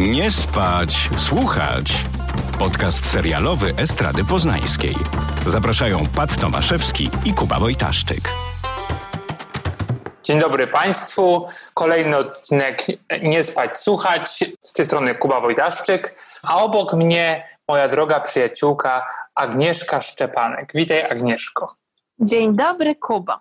Nie spać, słuchać. Podcast serialowy Estrady Poznańskiej. Zapraszają Pat Tomaszewski i Kuba Wojtaszczyk. Dzień dobry Państwu. Kolejny odcinek Nie spać, słuchać. Z tej strony Kuba Wojtaszczyk, a obok mnie moja droga przyjaciółka Agnieszka Szczepanek. Witaj Agnieszko. Dzień dobry Kubo.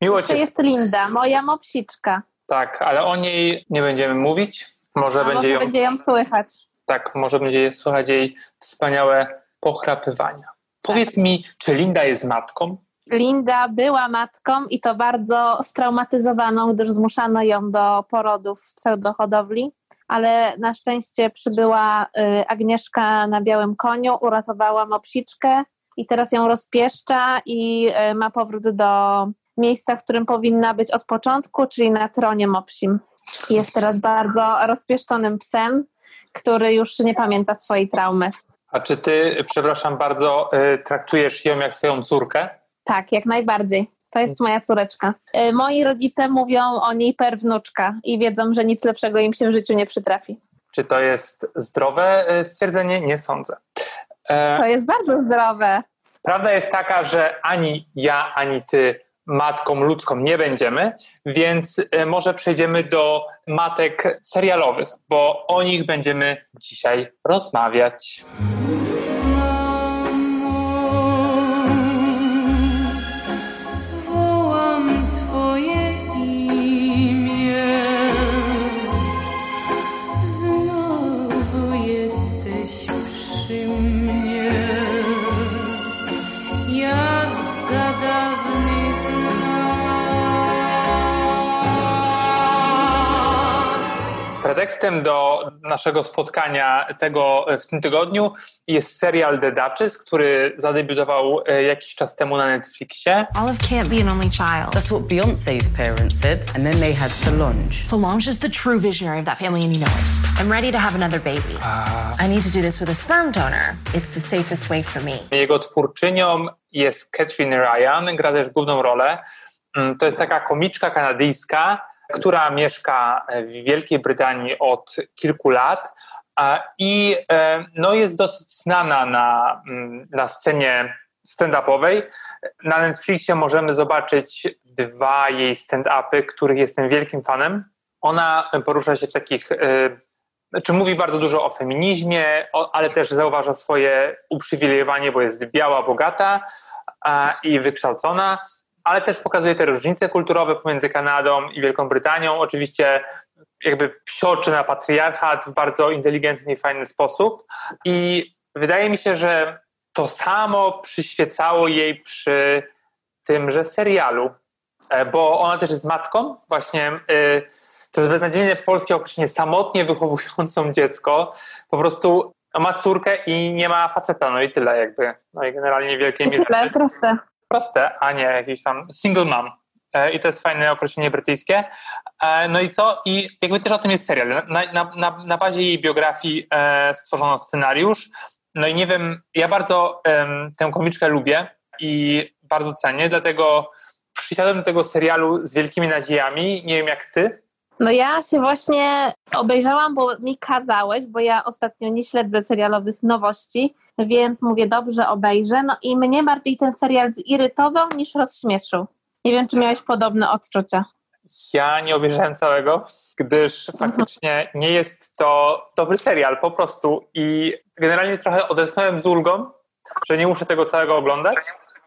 Miło To Cię... jest Linda, moja mopsiczka. Tak, ale o niej nie będziemy mówić. Może będzie może ją... będzie ją słychać. Tak, może będzie słuchać jej wspaniałe pochrapywania. Powiedz mi, czy Linda jest matką? Linda była matką i to bardzo straumatyzowaną, gdyż zmuszano ją do porodów w pseudohodowli, ale na szczęście przybyła y, Agnieszka na białym koniu, uratowała mopsiczkę i teraz ją rozpieszcza i y, ma powrót do miejsca, w którym powinna być od początku, czyli na tronie mopsim. Jest teraz bardzo rozpieszczonym psem, który już nie pamięta swojej traumy. A czy ty, przepraszam bardzo, y, traktujesz ją jak swoją córkę? Tak, jak najbardziej. To jest moja córeczka. Y, Moi rodzice mówią o niej per wnuczka i wiedzą, że nic lepszego im się w życiu nie przytrafi. Czy to jest zdrowe y, stwierdzenie? Nie sądzę. E, To jest bardzo zdrowe. Prawda jest taka, że ani ja, ani ty matką ludzką nie będziemy, więc e, może przejdziemy do matek serialowych, bo o nich będziemy dzisiaj rozmawiać. Pretekstem do naszego spotkania tego w tym tygodniu jest serial The Duchess, który zadebiutował e, jakiś czas temu na Netflixie. Olive can't be an only child. That's what Beyonce's parents said, and then they had Solange. Solange is the true visionary of that family, and you know it. I'm ready to have another baby. I need to do this with a sperm donor. It's the safest way for me. Jego twórczynią jest Catherine Ryan, gra też główną rolę. Mm, To jest taka komiczka kanadyjska, która mieszka w Wielkiej Brytanii od kilku lat i e, no, jest dosyć znana na, mm, na scenie stand-upowej. Na Netflixie możemy zobaczyć dwa jej stand-upy, których jestem wielkim fanem. Ona porusza się w takich e, znaczy mówi bardzo dużo o feminizmie, ale też zauważa swoje uprzywilejowanie, bo jest biała, bogata i wykształcona, ale też pokazuje te różnice kulturowe pomiędzy Kanadą i Wielką Brytanią. Oczywiście jakby psioczy na patriarchat w bardzo inteligentny i fajny sposób i wydaje mi się, że to samo przyświecało jej przy tymże serialu, E, bo ona też jest matką, właśnie y, to jest beznadziejne polskie określenie, samotnie wychowującą dziecko, po prostu ma córkę i nie ma faceta, no i tyle jakby, no i generalnie wielkie I mierze. tyle, proste. Proste, a nie jakiś tam single mom. E, I to jest fajne określenie brytyjskie. E, No i co? I jakby też o tym jest serial. Na, na, na, na bazie jej biografii e, stworzono scenariusz. No i nie wiem, ja bardzo em, tę komiczkę lubię i bardzo cenię, dlatego przysiadłem do tego serialu z wielkimi nadziejami. Nie wiem jak ty. No ja się właśnie obejrzałam, bo mi kazałeś, bo ja ostatnio nie śledzę serialowych nowości, więc mówię, dobrze, obejrzę. No i mnie bardziej ten serial zirytował niż rozśmieszył. Nie wiem, czy miałeś podobne odczucia. Ja nie obejrzałem całego, gdyż faktycznie nie jest to dobry serial po prostu i generalnie trochę odetchnąłem z ulgą, że nie muszę tego całego oglądać,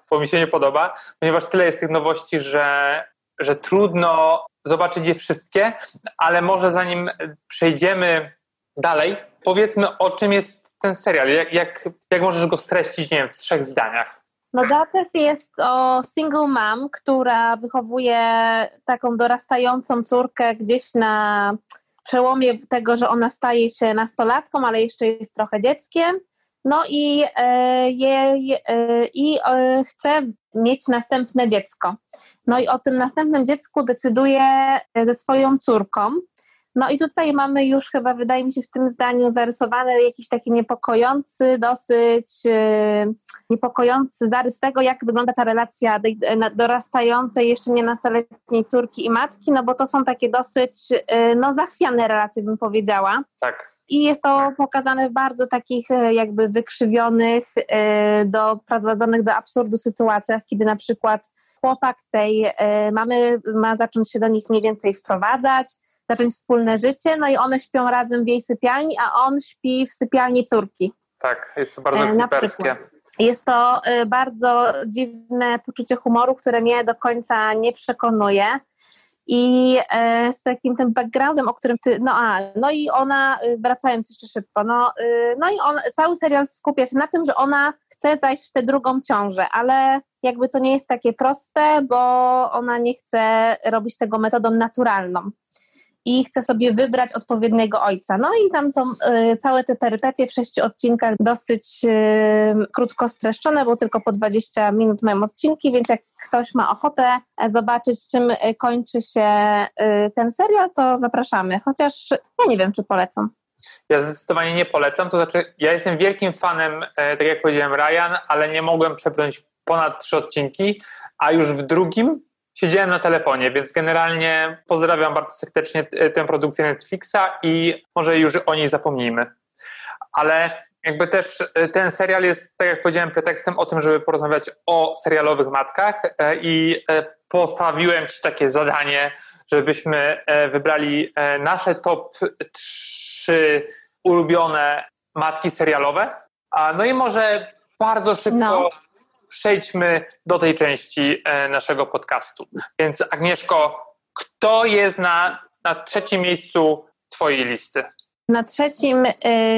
bo mi się nie podoba, ponieważ tyle jest tych nowości, że, że trudno zobaczyć je wszystkie, ale może zanim przejdziemy dalej, powiedzmy o czym jest ten serial, jak, jak, jak możesz go streścić, nie wiem, w trzech zdaniach. No Dates jest o single mom, która wychowuje taką dorastającą córkę gdzieś na przełomie tego, że ona staje się nastolatką, ale jeszcze jest trochę dzieckiem. No i, e, jej, e, i e, chce mieć następne dziecko. No i o tym następnym dziecku decyduje ze swoją córką. No i tutaj mamy już chyba, wydaje mi się, w tym zdaniu zarysowany jakiś taki niepokojący, dosyć e, niepokojący zarys tego, jak wygląda ta relacja dorastającej, jeszcze nie nastoletniej córki i matki, no bo to są takie dosyć e, no, zachwiane relacje, bym powiedziała. Tak. i jest to pokazane w bardzo takich e, jakby wykrzywionych, doprowadzonych do absurdu sytuacjach, kiedy na przykład chłopak tej mamy ma zacząć się do nich mniej więcej wprowadzać, zacząć wspólne życie, no i one śpią razem w jej sypialni, a on śpi w sypialni córki. Tak, jest to bardzo E. Jest to y, bardzo dziwne poczucie humoru, które mnie do końca nie przekonuje. I e, z takim tym backgroundem, o którym ty. No a, no i ona, y, wracając jeszcze szybko, no, y, no i on, cały serial skupia się na tym, że ona chce zajść w tę drugą ciążę, ale jakby to nie jest takie proste, bo ona nie chce robić tego metodą naturalną i chce sobie wybrać odpowiedniego ojca. No i tam są y, całe te perypetie w sześciu odcinkach dosyć y, krótko streszczone, bo tylko po 20 minut mają odcinki, więc jak ktoś ma ochotę e, zobaczyć, czym y, kończy się y, ten serial, to zapraszamy. Chociaż ja nie wiem, czy polecam. Ja zdecydowanie nie polecam. To znaczy, ja jestem wielkim fanem, e, tak jak powiedziałem, Ryan, ale nie mogłem przebrnąć ponad trzy odcinki, a już w drugim siedziałem na telefonie, więc generalnie pozdrawiam bardzo serdecznie e, tę produkcję Netflixa i może już o niej zapomnijmy. Ale jakby też e, ten serial jest, tak jak powiedziałem, pretekstem o tym, żeby porozmawiać o serialowych matkach e, i postawiłem Ci takie zadanie, żebyśmy wybrali nasze top trzy ulubione matki serialowe. No i może bardzo szybko No. Przejdźmy do tej części e, naszego podcastu. Więc Agnieszko, kto jest na, na trzecim miejscu Twojej listy? Na trzecim y,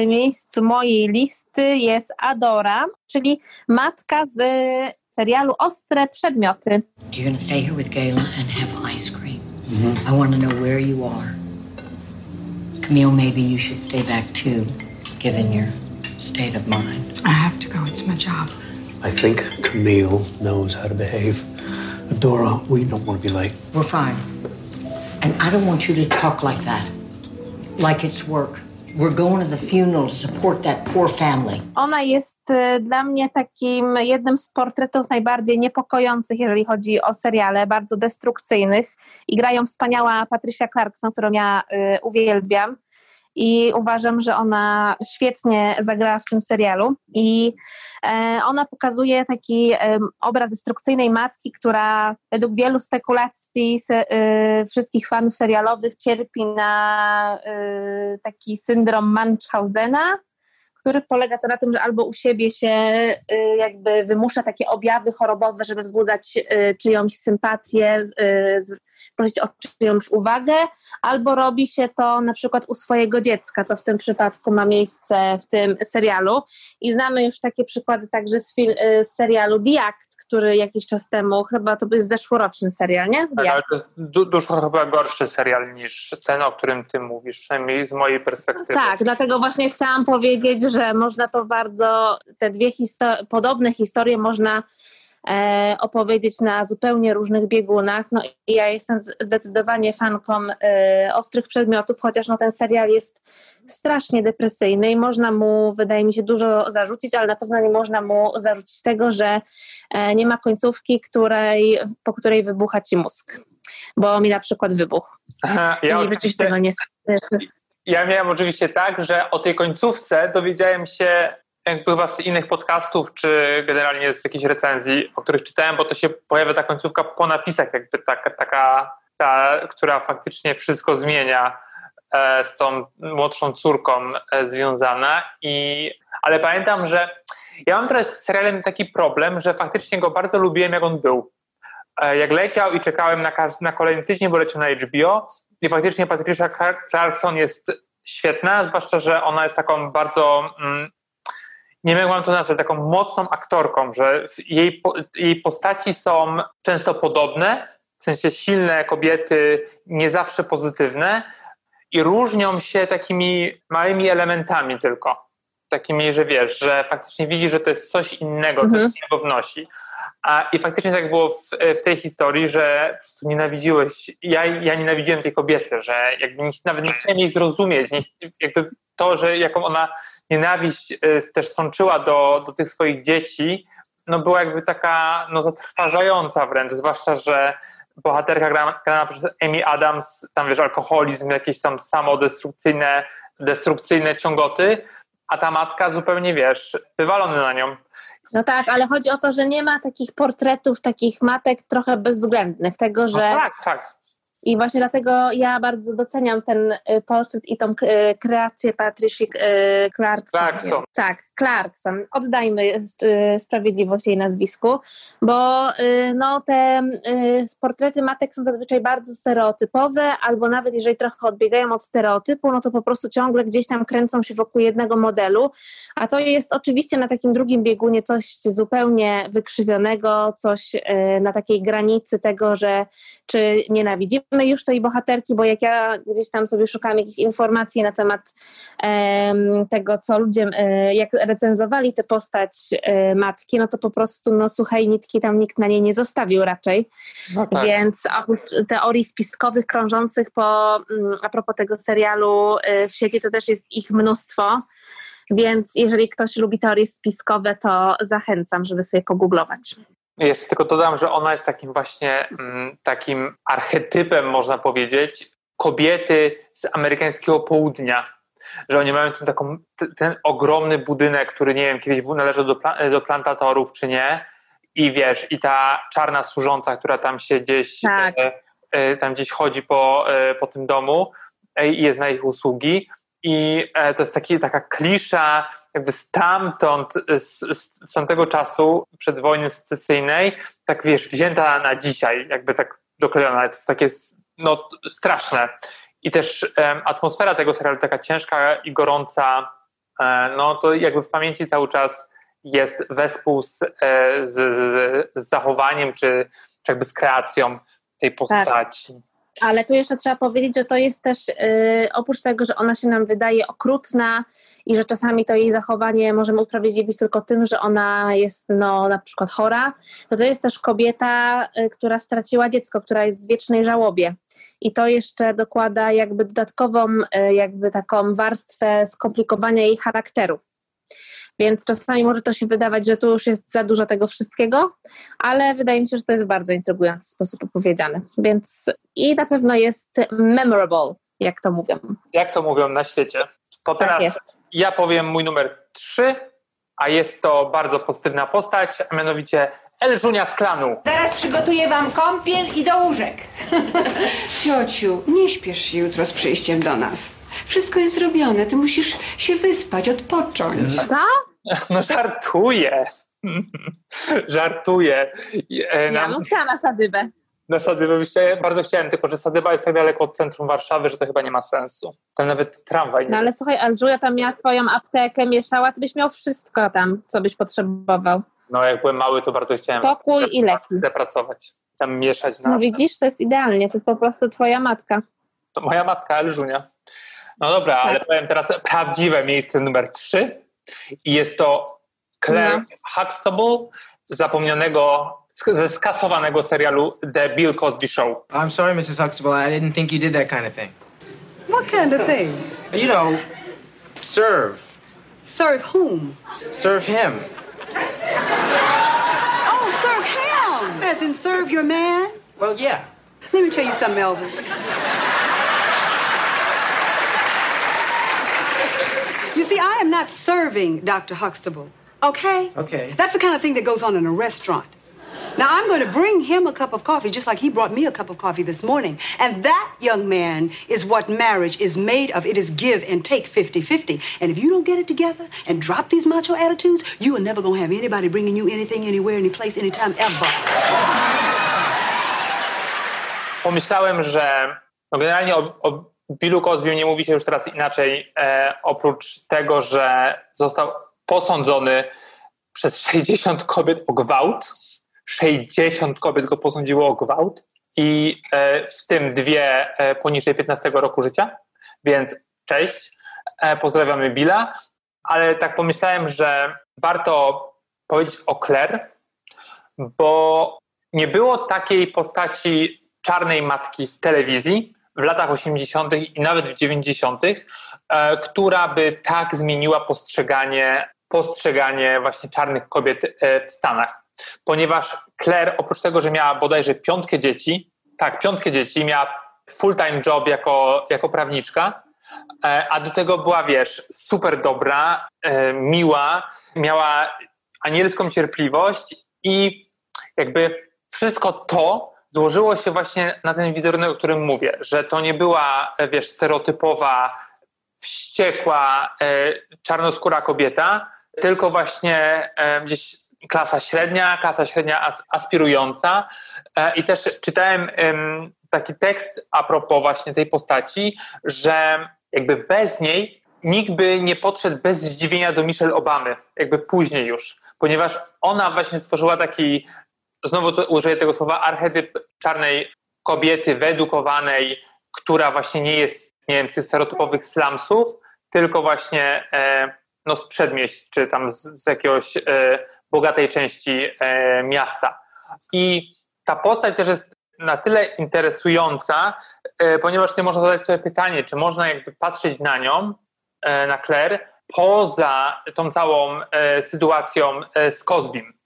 miejscu mojej listy jest Adora, czyli matka z serialu Ostre Przedmioty. You're gonna stay here with Gayla and have ice cream. I want to know where you are. Camille, maybe you should stay back too, given your state of mind. I have to go. It's my job. I think Camille knows how to behave. Adora, we don't want to be late. We're fine. And I don't want you to talk like that, like it's work. We're going to the funeral to support that poor family. Ona jest y, dla mnie takim jednym z portretów najbardziej niepokojących, jeżeli chodzi o seriale, bardzo destrukcyjnych. I grają wspaniała Patricia Clarkson, którą ja y, uwielbiam. I uważam, że ona świetnie zagrała w tym serialu. I e, ona pokazuje taki em, obraz destrukcyjnej matki, która według wielu spekulacji y, wszystkich fanów serialowych cierpi na taki syndrom Munchausena, który polega to na tym, że albo u siebie się jakby wymusza takie objawy chorobowe, żeby wzbudzać czyjąś sympatię, prosić o czyjąś uwagę, albo robi się to na przykład u swojego dziecka, co w tym przypadku ma miejsce w tym serialu. I znamy już takie przykłady także z, y, z serialu The Act, który jakiś czas temu, chyba to jest zeszłoroczny serial, nie? Tak, ale to jest du- dużo chyba gorszy serial niż ten, o którym ty mówisz, przynajmniej z mojej perspektywy. Tak, dlatego właśnie chciałam powiedzieć, że można to bardzo, te dwie histo- podobne historie można opowiedzieć na zupełnie różnych biegunach. No i ja jestem zdecydowanie fanką e, ostrych przedmiotów, chociaż no, ten serial jest strasznie depresyjny i można mu, wydaje mi się, dużo zarzucić, ale na pewno nie można mu zarzucić tego, że e, nie ma końcówki, której, po której wybucha ci mózg. Bo mi na przykład wybuchł. Ja I oczywiście- tego nie Ja miałem oczywiście tak, że o tej końcówce dowiedziałem się jakby chyba z innych podcastów, czy generalnie z jakichś recenzji, o których czytałem, bo to się pojawia ta końcówka po napisach, jakby taka, taka ta, która faktycznie wszystko zmienia e, z tą młodszą córką e, związana. I, ale pamiętam, że ja mam teraz z serialem taki problem, że faktycznie go bardzo lubiłem, jak on był. E, jak leciał i czekałem na, na kolejny tydzień, bo leciał na HBO i faktycznie Patricia Clark- Clarkson jest świetna, zwłaszcza, że ona jest taką bardzo, mm, nie mam to nazwać, taką mocną aktorką, że jej, jej postaci są często podobne, w sensie silne kobiety, nie zawsze pozytywne i różnią się takimi małymi elementami tylko. Takimi, że wiesz, że faktycznie widzi, że to jest coś innego, Mhm. coś innego wnosi. A, I faktycznie tak było w, w tej historii, że po prostu nienawidziłeś, ja, ja nienawidziłem tej kobiety, że jakby nie, nawet nie chciałem jej zrozumieć, nie, jakby to, że jaką ona nienawiść y, też sączyła do, do tych swoich dzieci, no była jakby taka no, zatrważająca wręcz, zwłaszcza, że bohaterka grana, grana przez Amy Adams, tam wiesz, alkoholizm, jakieś tam samodestrukcyjne destrukcyjne ciągoty, a ta matka zupełnie, wiesz, wywalony na nią. No tak, ale chodzi o to, że nie ma takich portretów, takich matek trochę bezwzględnych, tego, No że tak, tak. I właśnie dlatego ja bardzo doceniam ten y, portret i tą y, kreację Patricia y, Clarkson. Clarkson. Tak, Clarkson. Oddajmy sprawiedliwość jej nazwisku, bo no, te portrety matek są zazwyczaj bardzo stereotypowe, albo nawet jeżeli trochę odbiegają od stereotypu, no to po prostu ciągle gdzieś tam kręcą się wokół jednego modelu, a to jest oczywiście na takim drugim biegunie coś zupełnie wykrzywionego, coś na takiej granicy tego, że czy nienawidzimy już tej bohaterki, bo jak ja gdzieś tam sobie szukam jakichś informacji na temat em, tego, co ludzie, e, jak recenzowali tę postać e, matki, no to po prostu no suchej nitki tam nikt na niej nie zostawił raczej. No tak. Więc oprócz teorii spiskowych krążących po, mm, a propos tego serialu y, w sieci, to też jest ich mnóstwo. Więc jeżeli ktoś lubi teorie spiskowe, to zachęcam, żeby sobie pogooglować. Jeszcze tylko dodam, że ona jest takim właśnie mm, takim archetypem, można powiedzieć, kobiety z amerykańskiego południa. Że oni mają ten, taką, ten ogromny budynek, który nie wiem, kiedyś był należał do, do plantatorów, czy nie. I wiesz, i ta czarna służąca, która tam się gdzieś, Tak. e, e, tam gdzieś chodzi po, e, po tym domu e, i jest na ich usługi. I e, to jest taki, taka klisza, jakby stamtąd, z, z, z tamtego czasu, przed wojny secesyjnej, tak wiesz, wzięta na dzisiaj, jakby tak doklejona. To jest takie no, straszne. I też em, atmosfera tego serialu taka ciężka i gorąca, e, no to jakby w pamięci cały czas jest wespół z, e, z, z zachowaniem, czy, czy jakby z kreacją tej postaci. Ale tu jeszcze trzeba powiedzieć, że to jest też yy, oprócz tego, że ona się nam wydaje okrutna i że czasami to jej zachowanie możemy usprawiedliwić tylko tym, że ona jest no, na przykład chora, to to jest też kobieta, y, która straciła dziecko, która jest w wiecznej żałobie. I to jeszcze dokłada jakby dodatkową, y, jakby taką warstwę skomplikowania jej charakteru. Więc czasami może to się wydawać, że tu już jest za dużo tego wszystkiego, ale wydaje mi się, że to jest bardzo intrygujący sposób opowiedziane. Więc i na pewno jest memorable, jak to mówią. Jak to mówią na świecie. To teraz Tak jest. ja powiem mój numer 3, a jest to bardzo pozytywna postać, a mianowicie Elżunia z klanu. Zaraz przygotuję wam kąpiel i do łóżek. Ciociu, nie śpiesz się jutro z przyjściem do nas. Wszystko jest zrobione, ty musisz się wyspać, odpocząć. Co? No żartuję. żartuję. E, Ja Na, bym chciała na sadybę. na Sadybę myślę, bardzo chciałem, tylko że Sadyba jest tak daleko od centrum Warszawy, że to chyba nie ma sensu. Tam nawet tramwaj nie No ale słuchaj, Alżuja tam miała swoją aptekę, mieszała, ty byś miał wszystko tam, co byś potrzebował. No jak byłem mały, to bardzo chciałem Spokój i leki. zapracować. Tam mieszać na... No widzisz, to jest idealnie, to jest po prostu twoja matka. To moja matka Elżunia. No dobra, ale Tak. powiem teraz prawdziwe miejsce numer 3 i jest to Claire No. Huxtable z zapomnianego, ze skasowanego serialu The Bill Cosby Show. I'm sorry, Mrs. Huxtable. I didn't think you did that kind of thing. What kind of thing? You know, serve. Serve whom? Serve him. As in serve your man? Well, yeah. Let me tell you something, Elvis. You see, I am not serving Dr. Huxtable, okay? Okay. That's the kind of thing that goes on in a restaurant. Now, I'm going to bring him a cup of coffee just like he brought me a cup of coffee this morning. And that, young man, is what marriage is made of. It is give and take 50 50. And if you don't get it together and drop these macho attitudes, you are never going to have anybody bringing you anything, anywhere, any place, anytime, ever. Pomyślałem, że no generalnie o, o Billu Cosby nie mówi się już teraz inaczej, e, oprócz tego, że został posądzony przez 60 kobiet o gwałt. 60 kobiet go posądziło o gwałt i e, w tym dwie e, poniżej 15 roku życia, więc cześć, e, pozdrawiamy Billa, ale tak pomyślałem, że warto powiedzieć o Claire, bo nie było takiej postaci czarnej matki w telewizji w latach 80. i nawet w 90., e, która by tak zmieniła postrzeganie, postrzeganie właśnie czarnych kobiet w Stanach. Ponieważ Claire, oprócz tego, że miała bodajże piątkę dzieci, tak, piątkę dzieci, miała full-time job jako, jako prawniczka, E, A do tego była, wiesz, super dobra, e, miła, miała anielską cierpliwość i jakby wszystko to złożyło się właśnie na ten wizerunek, o którym mówię, że to nie była, e, wiesz, stereotypowa, wściekła, czarnoskóra kobieta, tylko właśnie gdzieś klasa średnia, klasa średnia as, aspirująca. E, I też czytałem em, taki tekst a propos właśnie tej postaci, że jakby bez niej nikt by nie podszedł bez zdziwienia do Michelle Obamy, jakby później już, ponieważ ona właśnie stworzyła taki, znowu użyję tego słowa, archetyp czarnej kobiety wyedukowanej, która właśnie nie jest, nie wiem, z tych stereotypowych slumsów, tylko właśnie e, no, z przedmieść, czy tam z, z jakiegoś e, bogatej części e, miasta. I ta postać też jest na tyle interesująca, e, ponieważ nie można zadać sobie pytanie, czy można jakby patrzeć na nią, na Claire, poza tą całą sytuacją z Cosbym.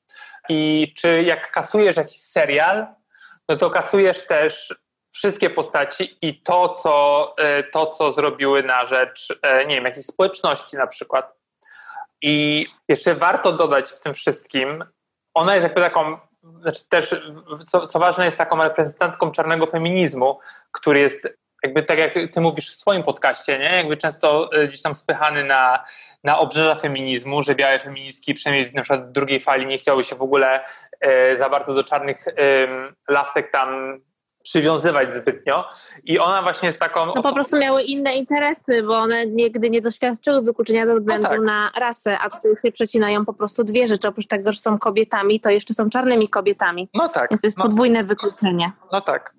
I czy jak kasujesz jakiś serial, no to kasujesz też wszystkie postaci i to, co, to, co zrobiły na rzecz, nie wiem, jakiejś społeczności na przykład. I jeszcze warto dodać w tym wszystkim, ona jest jakby taką, znaczy też, co, co ważne, jest taką reprezentantką czarnego feminizmu, który jest jakby tak jak ty mówisz w swoim podcaście, nie? Jakby często e, gdzieś tam spychany na, na obrzeża feminizmu, że białe feministki, przynajmniej na przykład w drugiej fali, nie chciały się w ogóle e, za bardzo do czarnych e, lasek tam przywiązywać zbytnio. I ona właśnie jest taką. No po prostu miały inne interesy, bo one nigdy nie doświadczyły wykluczenia ze względu No tak. na rasę, a tutaj się przecinają po prostu dwie rzeczy. Oprócz tego, że są kobietami, to jeszcze są czarnymi kobietami. No tak. Więc to jest no, podwójne wykluczenie. no tak.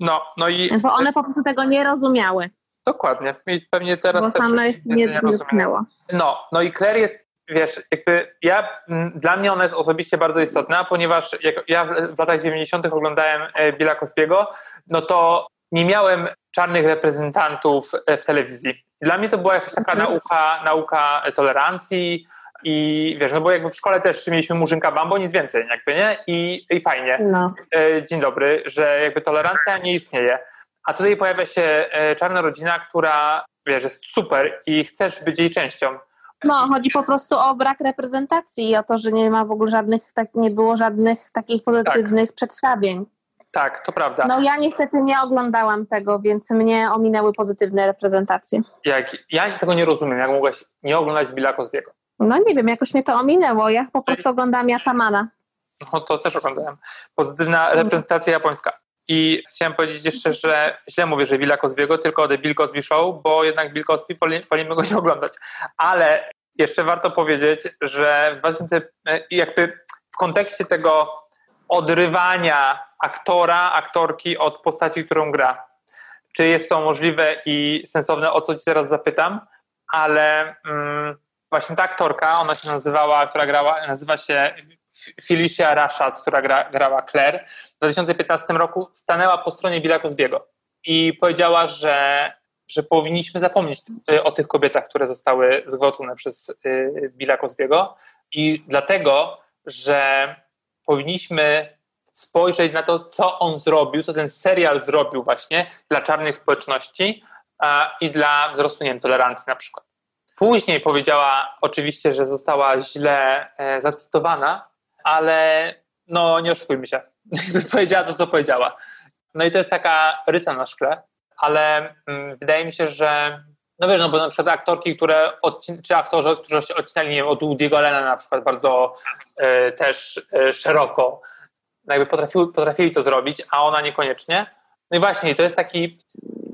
No, no i Bo one po prostu tego nie rozumiały. dokładnie. I pewnie teraz bo też nie, nie dotknęła. No, no i Claire jest, wiesz, jakby ja, m, dla mnie ona jest osobiście bardzo istotna, ponieważ jak ja w, latach 90. oglądałem e, Billa Cosbiego, no to nie miałem czarnych reprezentantów e, w telewizji. Dla mnie to była jakaś taka Mhm. nauka, nauka tolerancji i wiesz, no bo jakby w szkole też mieliśmy Murzynka Bambo, nic więcej jakby, nie? I, i fajnie. No. E, Dzień dobry, że jakby tolerancja nie istnieje. A tutaj pojawia się czarna rodzina, która, wiesz, jest super i chcesz być jej częścią. No, chodzi po prostu o brak reprezentacji i o to, że nie ma w ogóle żadnych, tak, nie było żadnych takich pozytywnych przedstawień. Tak, to prawda. No ja niestety nie oglądałam tego, więc mnie ominęły pozytywne reprezentacje. Jak, ja tego nie rozumiem, jak mogłaś nie oglądać Billa Cosbiego. No nie wiem, jakoś mnie to ominęło. Ja po prostu oglądałam Yatamana. No to też oglądałem. Pozytywna reprezentacja japońska. I chciałem powiedzieć jeszcze, że źle mówię, że Billa Cosbiego, tylko The Bill Cosby Show, bo jednak Bill Cosby wolimy go nie oglądać. Ale jeszcze warto powiedzieć, że w 2000, e, jakby w kontekście tego odrywania aktora, aktorki od postaci, którą gra. Czy jest to możliwe i sensowne, o co ci zaraz zapytam, ale mm, właśnie ta aktorka, ona się nazywała, która grała, nazywa się Felicia Rashad, która gra, grała Claire, w 2015 roku stanęła po stronie Billa Cosbiego i powiedziała, że, że powinniśmy zapomnieć y, o tych kobietach, które zostały zgwałcone przez y, Billa Cosbiego i dlatego, że powinniśmy spojrzeć na to, co on zrobił, co ten serial zrobił właśnie dla czarnej społeczności a, i dla wzrostu, nie wiem, tolerancji na przykład. Później powiedziała oczywiście, że została źle e, zacytowana, ale no nie oszukujmy się. powiedziała to, co powiedziała. No i to jest taka rysa na szkle, ale mm, wydaje mi się, że no wiesz, no bo na przykład aktorki, które odcin- czy aktorzy, którzy się odcinali, nie wiem, od Woody'ego Allena na przykład bardzo e, też e, szeroko, jakby potrafiły, potrafili to zrobić, a ona niekoniecznie. No i właśnie, to jest taki,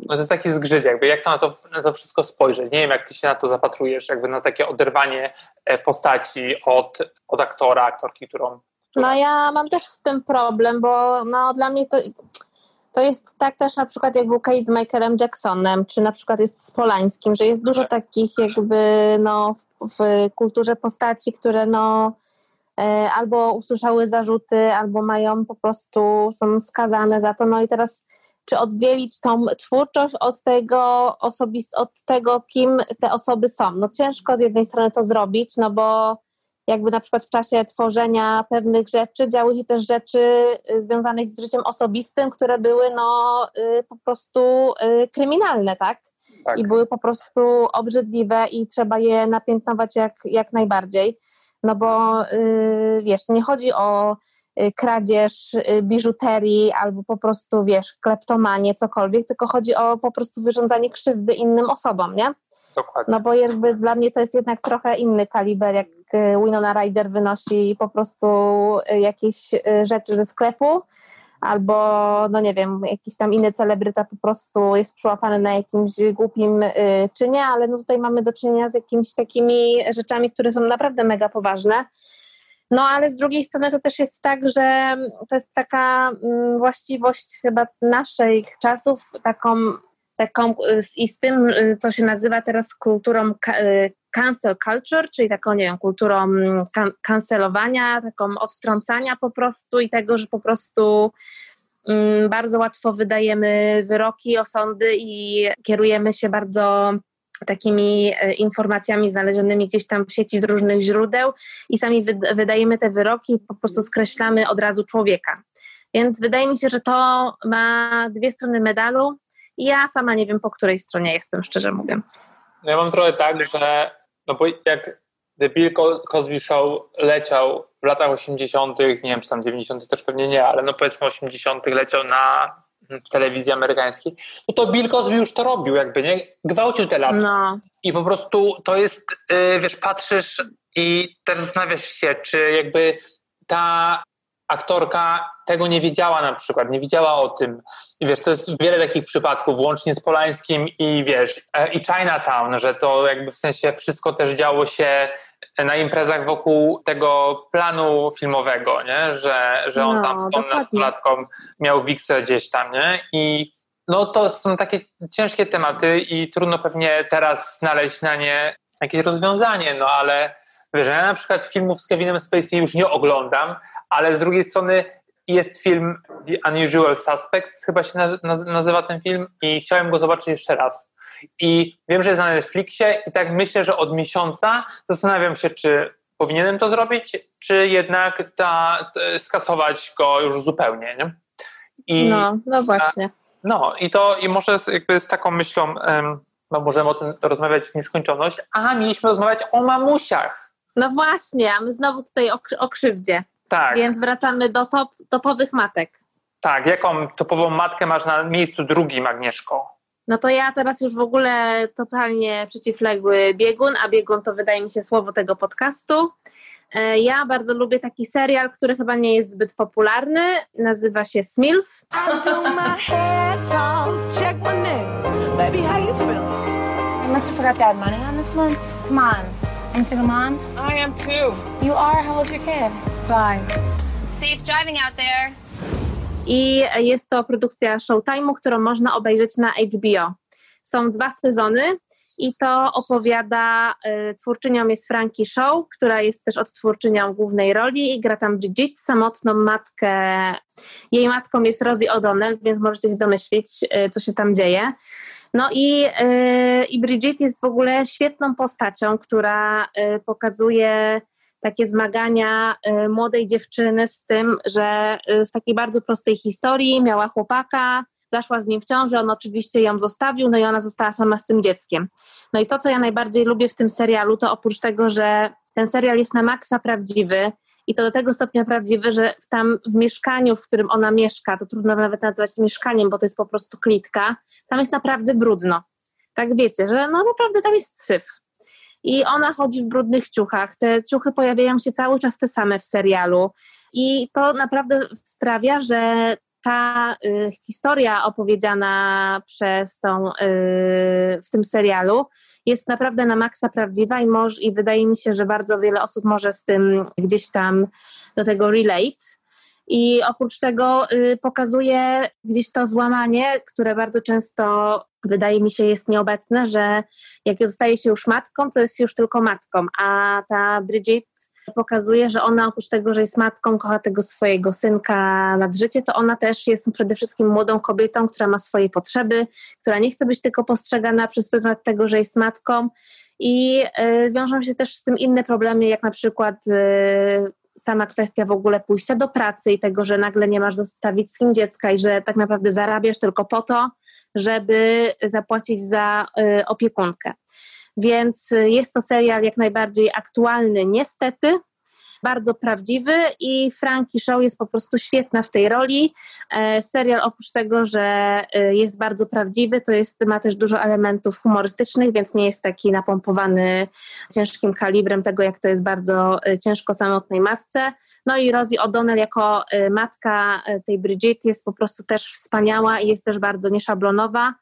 no to jest taki zgrzyt, jakby jak to na, to na to wszystko spojrzeć. Nie wiem, jak ty się na to zapatrujesz, jakby na takie oderwanie e, postaci od, od aktora, aktorki, którą. No ja mam też z tym problem, bo no, dla mnie to, to jest tak też na przykład jak był case z Michaelem Jacksonem, czy na przykład jest z Polańskim, że jest dużo takich jakby no, w, w kulturze postaci, które no e, albo usłyszały zarzuty, albo mają po prostu, są skazane za to. No i teraz czy oddzielić tą twórczość od tego osobist, od tego, kim te osoby są. No ciężko z jednej strony to zrobić, no bo jakby na przykład w czasie tworzenia pewnych rzeczy działy się też rzeczy y, związanych z życiem osobistym, które były no y, po prostu y, kryminalne, tak? Tak. I były po prostu obrzydliwe i trzeba je napiętnować jak, jak najbardziej. No bo wiesz, nie chodzi o kradzież y, biżuterii albo po prostu, wiesz, kleptomanię, cokolwiek, tylko chodzi o po prostu wyrządzanie krzywdy innym osobom, nie? Dokładnie. No bo jakby dla mnie to jest jednak trochę inny kaliber, jak y, Winona Ryder wynosi po prostu y, jakieś y, rzeczy ze sklepu, albo no nie wiem, jakiś tam inny celebryta po prostu jest przyłapany na jakimś głupim y, czynie, ale no tutaj mamy do czynienia z jakimiś takimi rzeczami, które są naprawdę mega poważne. No ale z drugiej strony to też jest tak, że to jest taka mm, właściwość chyba naszych czasów, taką, taką y, i z tym, y, co się nazywa teraz kulturą y, cancel culture, czyli taką, nie wiem, kulturą mm, kan- kancelowania, taką odtrącania po prostu i tego, że po prostu mm, bardzo łatwo wydajemy wyroki, osądy i kierujemy się bardzo takimi e, informacjami znalezionymi gdzieś tam w sieci z różnych źródeł i sami wyd- wydajemy te wyroki i po prostu skreślamy od razu człowieka. Więc wydaje mi się, że to ma dwie strony medalu ja sama nie wiem, po której stronie jestem, szczerze mówiąc. No ja mam trochę tak, że no bo jak The Bill Co- Cosby Show leciał w latach 80., nie wiem czy tam 90. też pewnie nie, ale no powiedzmy 80. leciał na w telewizji amerykańskiej, no to Bill Cosby już to robił jakby, nie? Gwałcił te lasy. No, I po prostu to jest, yy, wiesz, patrzysz i też zastanawiasz się, czy jakby ta aktorka tego nie wiedziała na przykład, nie wiedziała o tym. I wiesz, to jest wiele takich przypadków, łącznie z Polańskim i wiesz, e, i Chinatown, że to jakby w sensie wszystko też działo się na imprezach wokół tego planu filmowego, nie? Że, że on No, tam z tą nastolatką miał wiksę gdzieś tam, nie? I no to są takie ciężkie tematy i trudno pewnie teraz znaleźć na nie jakieś rozwiązanie, no ale wiesz, ja na przykład filmów z Kevinem Spacey już nie oglądam, ale z drugiej strony jest film The Unusual Suspects, chyba się naz- naz- nazywa ten film i chciałem go zobaczyć jeszcze raz. I wiem, że jest na Netflixie i tak myślę, że od miesiąca zastanawiam się, czy powinienem to zrobić, czy jednak ta, skasować go już zupełnie, nie? I, no, no właśnie. no i to i może z, jakby z taką myślą, no możemy o tym rozmawiać w nieskończoność, a mieliśmy rozmawiać o mamusiach. No właśnie, a my znowu tutaj o, o krzywdzie. Tak, Więc wracamy do top, topowych matek. tak. Jaką topową matkę masz na miejscu drugim, Agnieszko? No to ja teraz już w ogóle totalnie przeciwległy biegun, a biegun to wydaje mi się słowo tego podcastu. E, Ja bardzo lubię taki serial, który chyba nie jest zbyt popularny. Nazywa się Smilf. I must have forgot to add money on this one. Come on. I'm a single mom. I am too. You are? How old's your kid? Bye. Safe driving out there. I jest to produkcja Showtime'u, którą można obejrzeć na HBO. Są dwa sezony i to opowiada, y, twórczynią jest Frankie Show, która jest też odtwórczynią głównej roli i gra tam Bridget, samotną matkę. Jej matką jest Rosie O'Donnell, więc możecie się domyślić, y, co się tam dzieje. No i, y, i Bridget jest w ogóle świetną postacią, która pokazuje takie zmagania y, młodej dziewczyny z tym, że y, z takiej bardzo prostej historii miała chłopaka, zaszła z nim w ciąży, on oczywiście ją zostawił, no i ona została sama z tym dzieckiem. No i to, co ja najbardziej lubię w tym serialu, to oprócz tego, że ten serial jest na maksa prawdziwy i to do tego stopnia prawdziwy, że tam w mieszkaniu, w którym ona mieszka, to trudno nawet nazwać mieszkaniem, bo to jest po prostu klitka, tam jest naprawdę brudno. Tak wiecie, że no naprawdę tam jest syf. I ona chodzi w brudnych ciuchach. Te ciuchy pojawiają się cały czas te same w serialu. I to naprawdę sprawia, że ta y, historia opowiedziana przez tą, y, w tym serialu jest naprawdę na maksa prawdziwa i, moż, i wydaje mi się, że bardzo wiele osób może z tym gdzieś tam do tego relate. I oprócz tego y, pokazuje gdzieś to złamanie, które bardzo często wydaje mi się jest nieobecne, że jak zostaje się już matką, to jest już tylko matką, a ta Bridget pokazuje, że ona oprócz tego, że jest matką, kocha tego swojego synka nad życie, to ona też jest przede wszystkim młodą kobietą, która ma swoje potrzeby, która nie chce być tylko postrzegana przez pryzmat tego, że jest matką. I y, wiążą się też z tym inne problemy, jak na przykład y, sama kwestia w ogóle pójścia do pracy i tego, że nagle nie masz zostawić z kim dziecka i że tak naprawdę zarabiasz tylko po to, żeby zapłacić za y, opiekunkę. Więc y, jest to serial jak najbardziej aktualny, niestety, bardzo prawdziwy i Frankie Show jest po prostu świetna w tej roli. E, serial oprócz tego, że e, jest bardzo prawdziwy, to jest, ma też dużo elementów humorystycznych, więc nie jest taki napompowany ciężkim kalibrem tego, jak to jest bardzo e, ciężko samotnej matce. No i Rosie O'Donnell jako matka tej Bridget jest po prostu też wspaniała i jest też bardzo nieszablonowa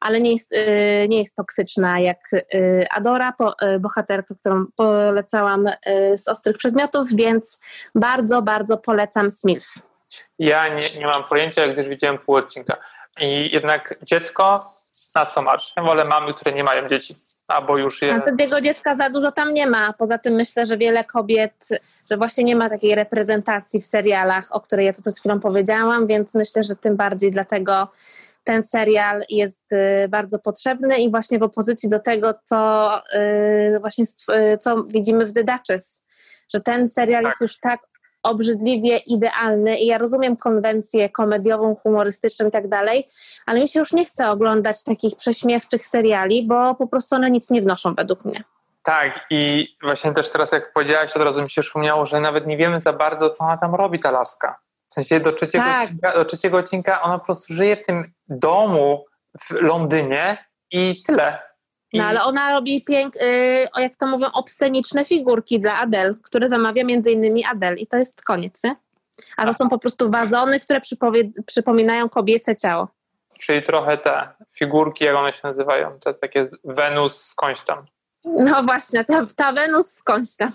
ale nie jest, y, nie jest toksyczna jak y, Adora, y, bohaterka, którą polecałam z Ostrych Przedmiotów, więc bardzo, bardzo polecam Smilf. Ja nie, nie mam pojęcia, gdyż widziałem pół odcinka. I jednak dziecko, na co masz? Ja wolę mamy, które nie mają dzieci. Albo już je... Tego dziecka za dużo tam nie ma. Poza tym myślę, że wiele kobiet, że właśnie nie ma takiej reprezentacji w serialach, o której ja tu przed chwilą powiedziałam, więc myślę, że tym bardziej dlatego ten serial jest y, bardzo potrzebny i właśnie w opozycji do tego, co y, właśnie y, co widzimy w The Duchess, że ten serial tak. jest już tak obrzydliwie idealny i ja rozumiem konwencję komediową, humorystyczną i tak dalej, ale mi się już nie chce oglądać takich prześmiewczych seriali, bo po prostu one nic nie wnoszą według mnie. Tak i właśnie też teraz jak powiedziałaś, od razu mi się przypomniało, że nawet nie wiemy za bardzo, co ona tam robi, ta laska. W sensie do trzeciego, tak. odcinka, do trzeciego odcinka ona po prostu żyje w tym domu w Londynie i tyle. I... No ale ona robi pięk, yy, jak to mówią, obsceniczne figurki dla Adele, które zamawia między innymi Adele i to jest koniec, nie? A to są po prostu wazony, które przypominają kobiece ciało. Czyli trochę te figurki, jak one się nazywają, te takie Wenus skądś tam. No właśnie, ta, ta Wenus skądś tam.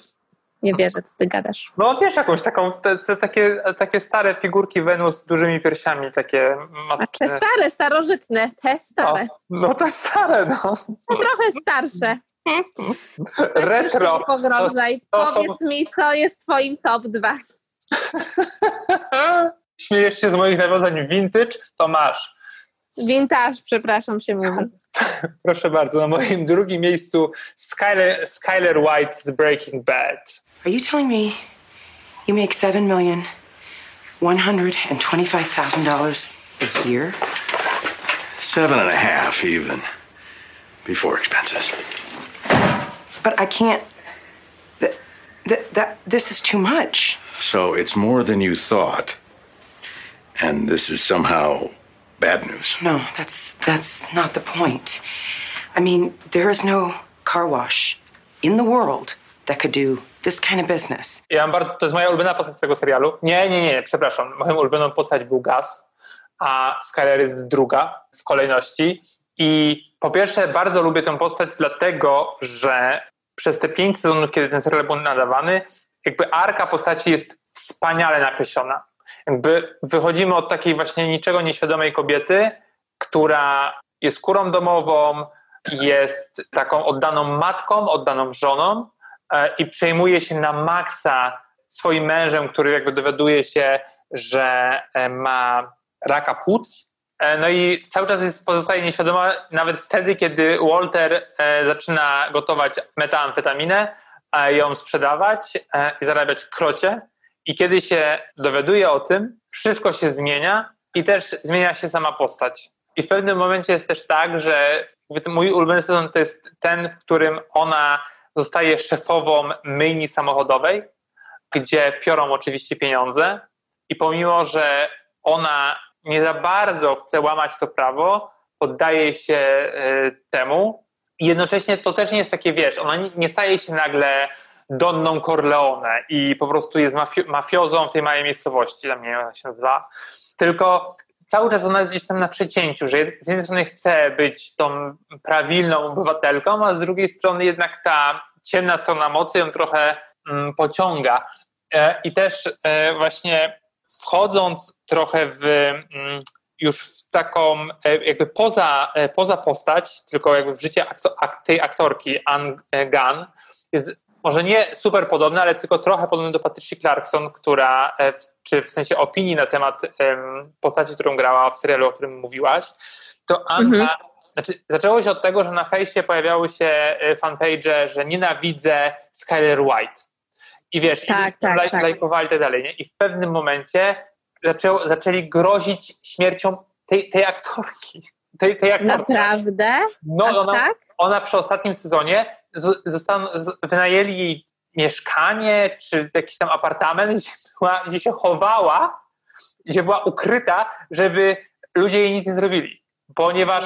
Nie wierzę, co ty gadasz. No wiesz jakąś taką, te, te, takie, takie stare figurki Wenus z dużymi piersiami, takie... A te stare, starożytne, te stare. No, no to stare, no. Trochę starsze. Retro. Pogrążaj. To, to Powiedz są... mi, co jest twoim top 2. Śmiejesz się z moich nawiązań vintage? To masz. Vintage, przepraszam się mówi. Proszę bardzo, na moim drugim miejscu Skyler, Skyler White z Breaking Bad. Are you telling me you make seven million one hundred and twenty-five thousand dollars a year? Seven and a half, even before expenses. But I can't. That, that, that this is too much. So it's more than you thought, and this is somehow bad news. No, that's that's not the point. I mean, there is no car wash in the world that could do this kind of business. Ja mam bardzo, to jest moja ulubiona postać tego serialu. Nie, nie, nie, przepraszam. Moją ulubioną postać był Gas, a Skyler jest druga w kolejności. I po pierwsze bardzo lubię tę postać dlatego, że przez te pięć sezonów, kiedy ten serial był nadawany, jakby arka postaci jest wspaniale nakreślona. Jakby wychodzimy od takiej właśnie niczego nieświadomej kobiety, która jest kurą domową, jest taką oddaną matką, oddaną żoną, i przejmuje się na maksa swoim mężem, który jakby dowiaduje się, że e, ma raka płuc. E, no i cały czas jest, pozostaje nieświadoma, nawet wtedy, kiedy Walter zaczyna gotować metamfetaminę, ją sprzedawać i zarabiać krocie. I kiedy się dowiaduje o tym, wszystko się zmienia i też zmienia się sama postać. I w pewnym momencie jest też tak, że mój ulubiony sezon to jest ten, w którym ona zostaje szefową myjni samochodowej, gdzie piorą oczywiście pieniądze i pomimo, że ona nie za bardzo chce łamać to prawo, poddaje się e, temu. I jednocześnie to też nie jest takie, wiesz, ona nie staje się nagle Donną Corleone i po prostu jest mafi mafiozą w tej małej miejscowości, tam nie wiem jak się nazywa, tylko cały czas ona jest gdzieś tam na przecięciu, że z jednej strony chce być tą prawilną obywatelką, a z drugiej strony jednak ta ciemna strona mocy ją trochę mm, pociąga. E, I też e, właśnie wchodząc trochę w mm, już w taką e, jakby poza, poza postać, tylko jakby w życie tej aktorki Anne Gunn jest może nie super podobny, ale tylko trochę podobny do Patricia Clarkson, która, czy w sensie opinii na temat postaci, którą grała w serialu, o którym mówiłaś, to Anna mhm. znaczy, zaczęło się od tego, że na fejsie pojawiały się y, fanpage, że nienawidzę Skyler White. I wiesz, Tak, i tak, laj, tak. lajkowali i tak dalej. Nie? I w pewnym momencie zaczęło, zaczęli grozić śmiercią tej, tej aktorki. Tej, tej aktorki. Naprawdę? No, Aż ona, tak? ona przy ostatnim sezonie z- zostan, z, wynajęli jej mieszkanie czy jakiś tam apartament, gdzie, była, gdzie się chowała, gdzie była ukryta, żeby ludzie jej nic nie zrobili. Ponieważ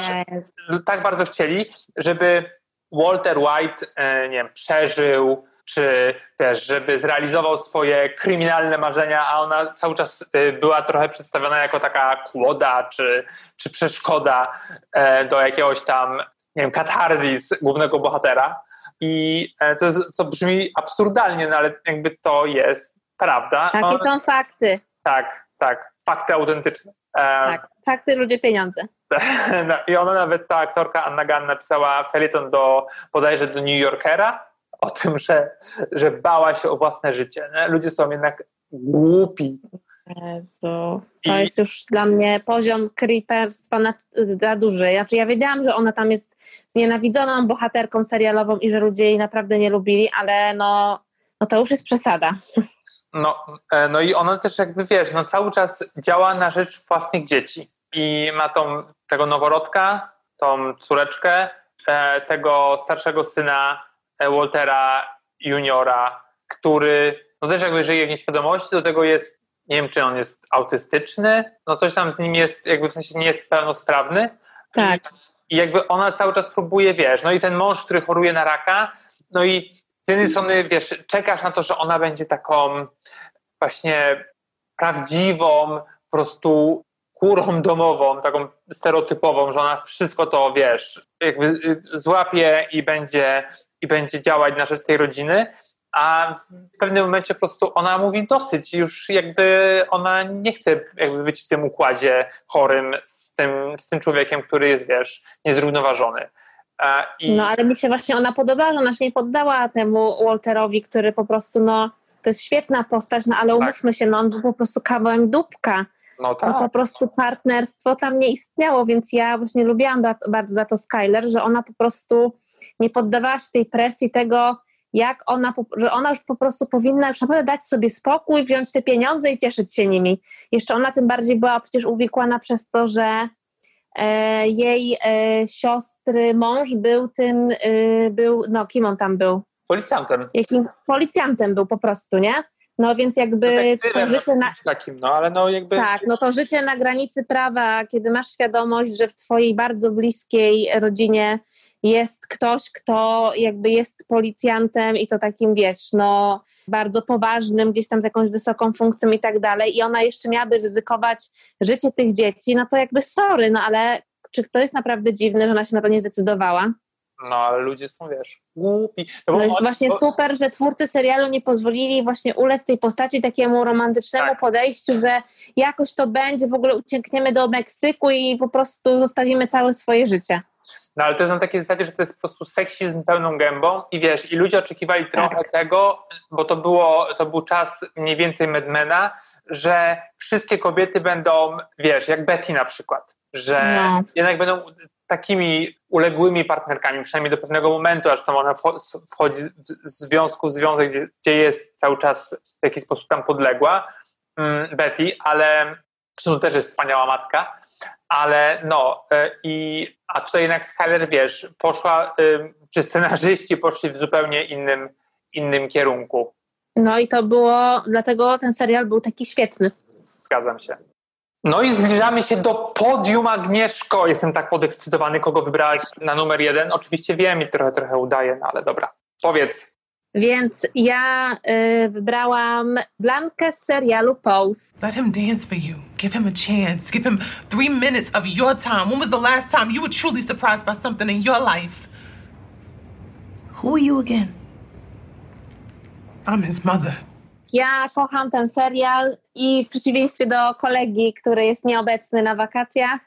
tak bardzo chcieli, żeby Walter White, e, nie wiem, przeżył, czy też, żeby zrealizował swoje kryminalne marzenia, a ona cały czas e, była trochę przedstawiona jako taka kłoda, czy, czy przeszkoda e, do jakiegoś tam, nie wiem, katarzis głównego bohatera. I e, co, jest- co brzmi absurdalnie, no ale jakby to jest prawda. Takie On- są fakty. tak, tak, fakty autentyczne. E, Tak. Fakty, ludzie, pieniądze. no, I ona nawet, ta aktorka Anna Gunn napisała felieton do, bodajże do New Yorkera o tym, że, że bała się o własne życie. Nie? Ludzie są jednak głupi. Jezu. To jest już dla mnie poziom creeperstwa na, za duży. Znaczy, ja wiedziałam, że ona tam jest znienawidzoną bohaterką serialową i że ludzie jej naprawdę nie lubili, ale no, no to już jest przesada. No, e, no i ona też jakby, wiesz, no cały czas działa na rzecz własnych dzieci. I ma tą, tego noworodka, tą córeczkę, e, tego starszego syna e, Waltera Juniora, który no też jakby żyje w nieświadomości, do tego jest, nie wiem czy on jest autystyczny, no coś tam z nim jest, jakby w sensie nie jest pełnosprawny. Tak. I jakby ona cały czas próbuje, wiesz, no i ten mąż, który choruje na raka, no i z jednej strony, wiesz, czekasz na to, że ona będzie taką właśnie prawdziwą, po prostu kurą domową, taką stereotypową, że ona wszystko to, wiesz, jakby y, złapie i będzie, i będzie działać na rzecz tej rodziny, a w pewnym momencie po prostu ona mówi dosyć, już jakby ona nie chce jakby być w tym układzie chorym z tym, z tym człowiekiem, który jest, wiesz, niezrównoważony. I No ale mi się właśnie ona podobała, że ona się nie poddała temu Walterowi, który po prostu, no, to jest świetna postać, no ale umówmy się, no on był po prostu kawałem dupka. no No tak. po prostu partnerstwo tam nie istniało, więc ja właśnie lubiłam ba- bardzo za to Skyler, że ona po prostu nie poddawała się tej presji tego, jak ona, że ona już po prostu powinna już naprawdę dać sobie spokój, wziąć te pieniądze i cieszyć się nimi. Jeszcze ona tym bardziej była przecież uwikłana przez to, że e, jej e, siostry mąż był tym, e, był, no kim on tam był? Policjantem. Jakim policjantem był po prostu, nie? No więc jakby to Detektywem, życie na, takim, no ale no jakby... tak, no to życie na granicy prawa, kiedy masz świadomość, że w twojej bardzo bliskiej rodzinie jest ktoś, kto jakby jest policjantem i to takim, wiesz, no bardzo poważnym, gdzieś tam z jakąś wysoką funkcją i tak dalej i ona jeszcze miałaby ryzykować życie tych dzieci, no to jakby sorry, no ale czy to jest naprawdę dziwne, że ona się na to nie zdecydowała? No ale ludzie są, wiesz, głupi. No, No jest oni- właśnie super, że twórcy serialu nie pozwolili właśnie ulec tej postaci takiemu romantycznemu Tak. podejściu, że jakoś to będzie, w ogóle uciekniemy do Meksyku i po prostu zostawimy całe swoje życie. No ale to jest na takiej zasadzie, że to jest po prostu seksizm pełną gębą i wiesz, i ludzie oczekiwali trochę Tak. tego, bo to, było, to był czas mniej więcej Medmena, że wszystkie kobiety będą, wiesz, jak Betty na przykład, że No. jednak będą takimi uległymi partnerkami, przynajmniej do pewnego momentu, aż tam ona wcho- wchodzi w związku, w związek, gdzie, gdzie jest cały czas w jakiś sposób tam podległa mm, Betty, ale zresztą też jest wspaniała matka, ale no y, i a tutaj jednak Skyler, wiesz, poszła, y, czy scenarzyści poszli w zupełnie innym, innym kierunku. No i to było, dlatego ten serial był taki świetny. Zgadzam się. No i zbliżamy się do podium Agnieszko. Jestem tak podekscytowany, kogo wybrałaś na numer jeden. Oczywiście wiem i trochę, trochę udaję, no ale dobra. Powiedz. Więc ja y, wybrałam Blankę z serialu Pose. Let him dance for you. Give him a chance. Give him three minutes of your time. When was the last time you were truly surprised by something in your life? Who are you again? I'm his mother. Ja kocham ten serial i w przeciwieństwie do kolegi, który jest nieobecny na wakacjach,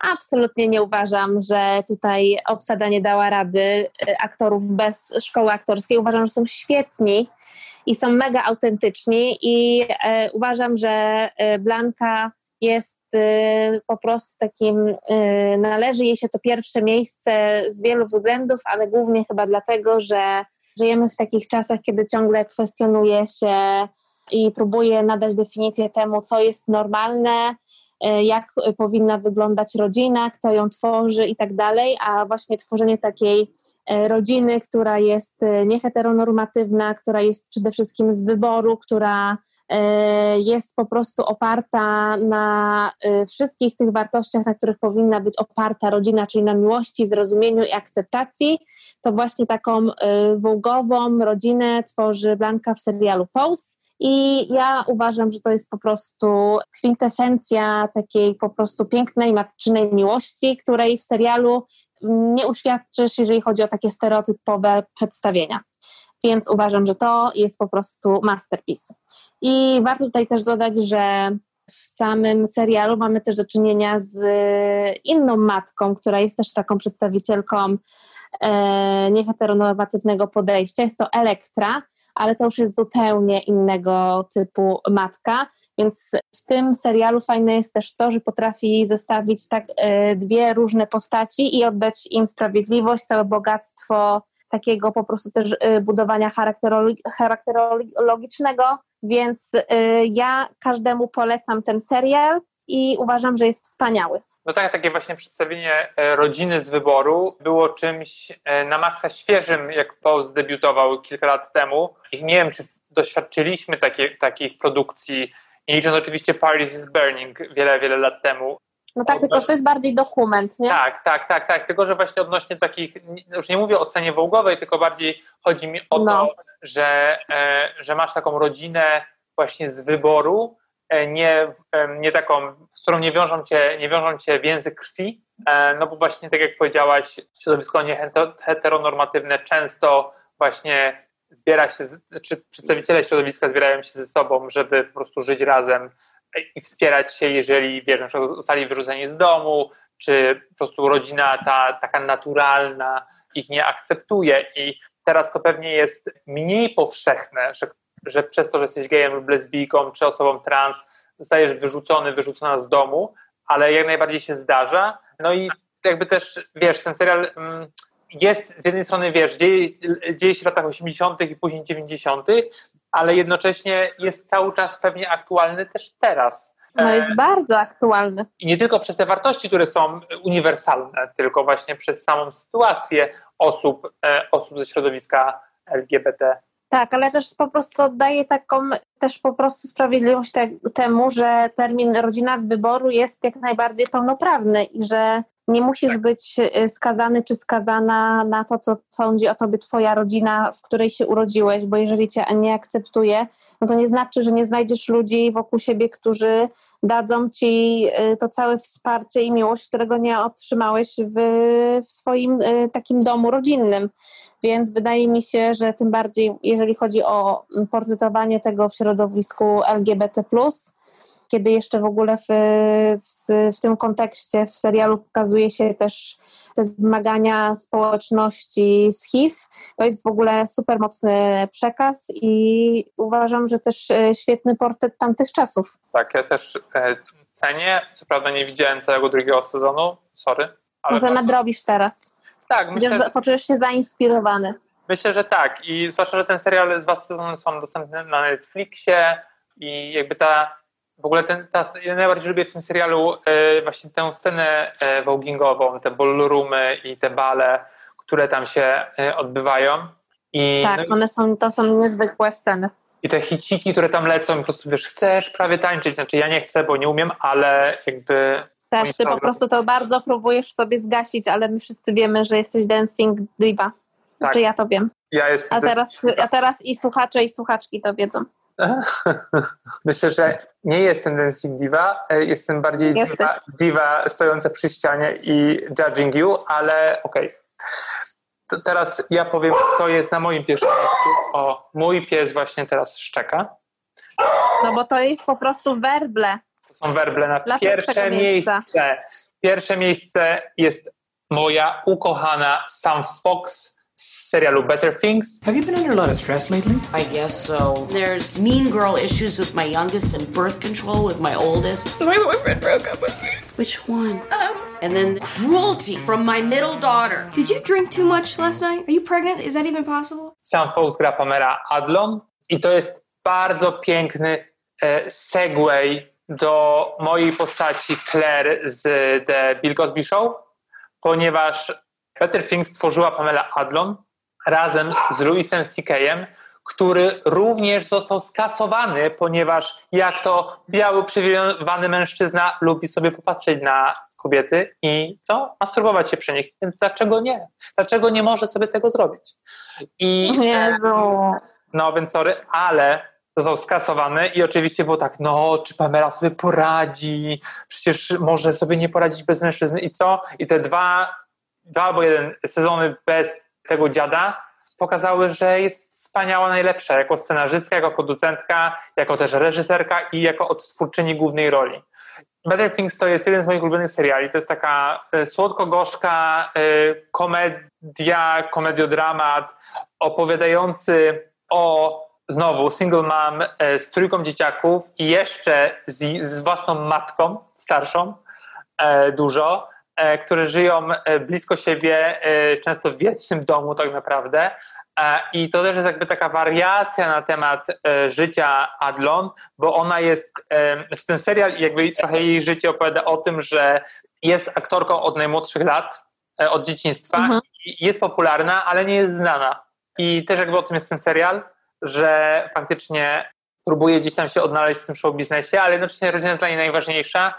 absolutnie nie uważam, że tutaj obsada nie dała rady y, aktorów bez szkoły aktorskiej. Uważam, że są świetni i są mega autentyczni i e, uważam, że e, Blanka jest y, po prostu takim, y, należy jej się to pierwsze miejsce z wielu względów, ale głównie chyba dlatego, że żyjemy w takich czasach, kiedy ciągle kwestionuje się i próbuje nadać definicję temu, co jest normalne, jak powinna wyglądać rodzina, kto ją tworzy i tak dalej, a właśnie tworzenie takiej y, rodziny, która jest y, nieheteronormatywna, która jest przede wszystkim z wyboru, która jest po prostu oparta na wszystkich tych wartościach, na których powinna być oparta rodzina, czyli na miłości, zrozumieniu i akceptacji, to właśnie taką wołgową rodzinę tworzy Blanka w serialu Pose. I ja uważam, że to jest po prostu kwintesencja takiej po prostu pięknej matczynej miłości, której w serialu nie uświadczysz, jeżeli chodzi o takie stereotypowe przedstawienia. Więc uważam, że to jest po prostu masterpiece. I warto tutaj też dodać, że w samym serialu mamy też do czynienia z inną matką, która jest też taką przedstawicielką e, nieheteronormatywnego podejścia. Jest to Elektra, ale to już jest zupełnie innego typu matka. Więc w tym serialu fajne jest też to, że potrafi zestawić tak e, dwie różne postaci i oddać im sprawiedliwość, całe bogactwo takiego po prostu też e, budowania charakterolo- charakterologicznego. Więc e, ja każdemu polecam ten serial i uważam, że jest wspaniały. No tak, takie właśnie przedstawienie e, rodziny z wyboru było czymś e, na maksa świeżym, jak Paul zdebiutował kilka lat temu. I nie wiem, czy doświadczyliśmy takie, takich produkcji, nie licząc oczywiście Paris is Burning wiele, wiele lat temu. No tak, tylko że to jest bardziej dokument, nie? Tak, tak, tak, tak. Tylko, że właśnie odnośnie takich, już nie mówię o scenie wołgowej, tylko bardziej chodzi mi o No. to, że, e, że masz taką rodzinę właśnie z wyboru, nie, e, nie taką, z którą nie wiążą cię, nie wiążą cię więzy krwi, e, no bo właśnie tak jak powiedziałaś, środowisko nieheteronormatywne często właśnie zbiera się, czy przedstawiciele środowiska zbierają się ze sobą, żeby po prostu żyć razem i wspierać się, jeżeli wiesz, zostali wyrzuceni z domu, czy po prostu rodzina ta taka naturalna ich nie akceptuje. I teraz to pewnie jest mniej powszechne, że, że przez to, że jesteś gejem lub lesbijką, czy osobą trans, zostajesz wyrzucony, wyrzucona z domu, ale jak najbardziej się zdarza. No i jakby też, wiesz, ten serial mm, jest z jednej strony, wiesz, dzieje, dzieje się w latach 80. i później 90., ale jednocześnie jest cały czas pewnie aktualny też teraz. No jest bardzo aktualny. I nie tylko przez te wartości, które są uniwersalne, tylko właśnie przez samą sytuację osób, e, osób ze środowiska LGBT. Tak, ale też po prostu oddaje taką też po prostu sprawiedliwość te, temu, że termin rodzina z wyboru jest jak najbardziej pełnoprawny i że nie musisz być y, skazany czy skazana na to, co sądzi o tobie twoja rodzina, w której się urodziłeś, bo jeżeli cię nie akceptuje, no to nie znaczy, że nie znajdziesz ludzi wokół siebie, którzy dadzą ci y, to całe wsparcie i miłość, którego nie otrzymałeś w, w swoim y, takim domu rodzinnym. Więc wydaje mi się, że tym bardziej, jeżeli chodzi o portretowanie tego w środowisku LGBT, kiedy jeszcze w ogóle w, w, w tym kontekście w serialu pokazuje się też te zmagania społeczności z HIV, to jest w ogóle super mocny przekaz i uważam, że też e, świetny portret tamtych czasów. Tak, ja też e, cenię. Co prawda nie widziałem całego drugiego sezonu, sorry. Ale Może nadrobisz teraz. Tak, myślę, Poczujesz się zainspirowany. Myślę, że tak. I zwłaszcza, że ten serial, dwa sezony są dostępne na Netflixie i jakby ta, w ogóle ten, ta, ja najbardziej lubię w tym serialu e, właśnie tę scenę e, voguingową, te ballroomy i te bale, które tam się e, odbywają. I, Tak, no one są, to są niezwykłe sceny. i te hiciki, które tam lecą, po prostu wiesz, chcesz prawie tańczyć, znaczy ja nie chcę, bo nie umiem, ale jakby... Też ty po prostu to bardzo próbujesz sobie zgasić, ale my wszyscy wiemy, że jesteś dancing diva. Tak. Znaczy ja to wiem. Ja jestem A teraz, a teraz i słuchacze i słuchaczki to wiedzą. Myślę, że nie jestem dancing diva, e, jestem bardziej diva, diva stojąca przy ścianie i judging you, ale okej. To Teraz ja powiem, kto jest na moim pierwszym miejscu. O, mój pies właśnie teraz szczeka. No bo to jest po prostu werble. To są werble na Dla pierwsze miejsce. Pierwsze miejsce jest moja ukochana Sam Fox z serialu Better Things. Have you been under a lot of stress lately? I guess so. There's mean girl issues with my youngest and birth control with my oldest. My boyfriend broke up with me. Which one? And then cruelty from my middle daughter. Did you drink too much last night? Are you pregnant? Is that even possible? Sam Fox gra Pamela Adlon i to jest bardzo piękny e, segway do mojej postaci Claire z The Bill Cosby Show, ponieważ Better Things stworzyła Pamela Adlon razem z Louisem C.K.'em, który również został skasowany, ponieważ jak to biały, przywilejowany mężczyzna lubi sobie popatrzeć na kobiety i co? Masturbować się przy nich. Więc dlaczego nie? Dlaczego nie może sobie tego zrobić? I, Jezu. No więc sorry, ale został skasowany i oczywiście było tak, no czy Pamela sobie poradzi? Przecież może sobie nie poradzić bez mężczyzny i co? I te dwa, dwa albo jeden sezony bez tego dziada pokazały, że jest wspaniała, najlepsza jako scenarzystka, jako producentka, jako też reżyserka i jako odtwórczyni głównej roli. Better Things to jest jeden z moich ulubionych seriali. To jest taka e, słodko-gorzka e, komedia, komediodramat opowiadający o znowu single mom e, z trójką dzieciaków i jeszcze z, z własną matką starszą dużo, które żyją e, blisko siebie, e, często w jednym domu tak naprawdę. E, I to też jest jakby taka wariacja na temat e, życia Adlon, bo ona jest, e, znaczy ten serial jakby trochę jej życie opowiada o tym, że jest aktorką od najmłodszych lat, e, od dzieciństwa, i jest popularna, ale nie jest znana. I też jakby o tym jest ten serial, że faktycznie próbuje gdzieś tam się odnaleźć w tym show biznesie, ale jednocześnie rodzina jest dla niej najważniejsza.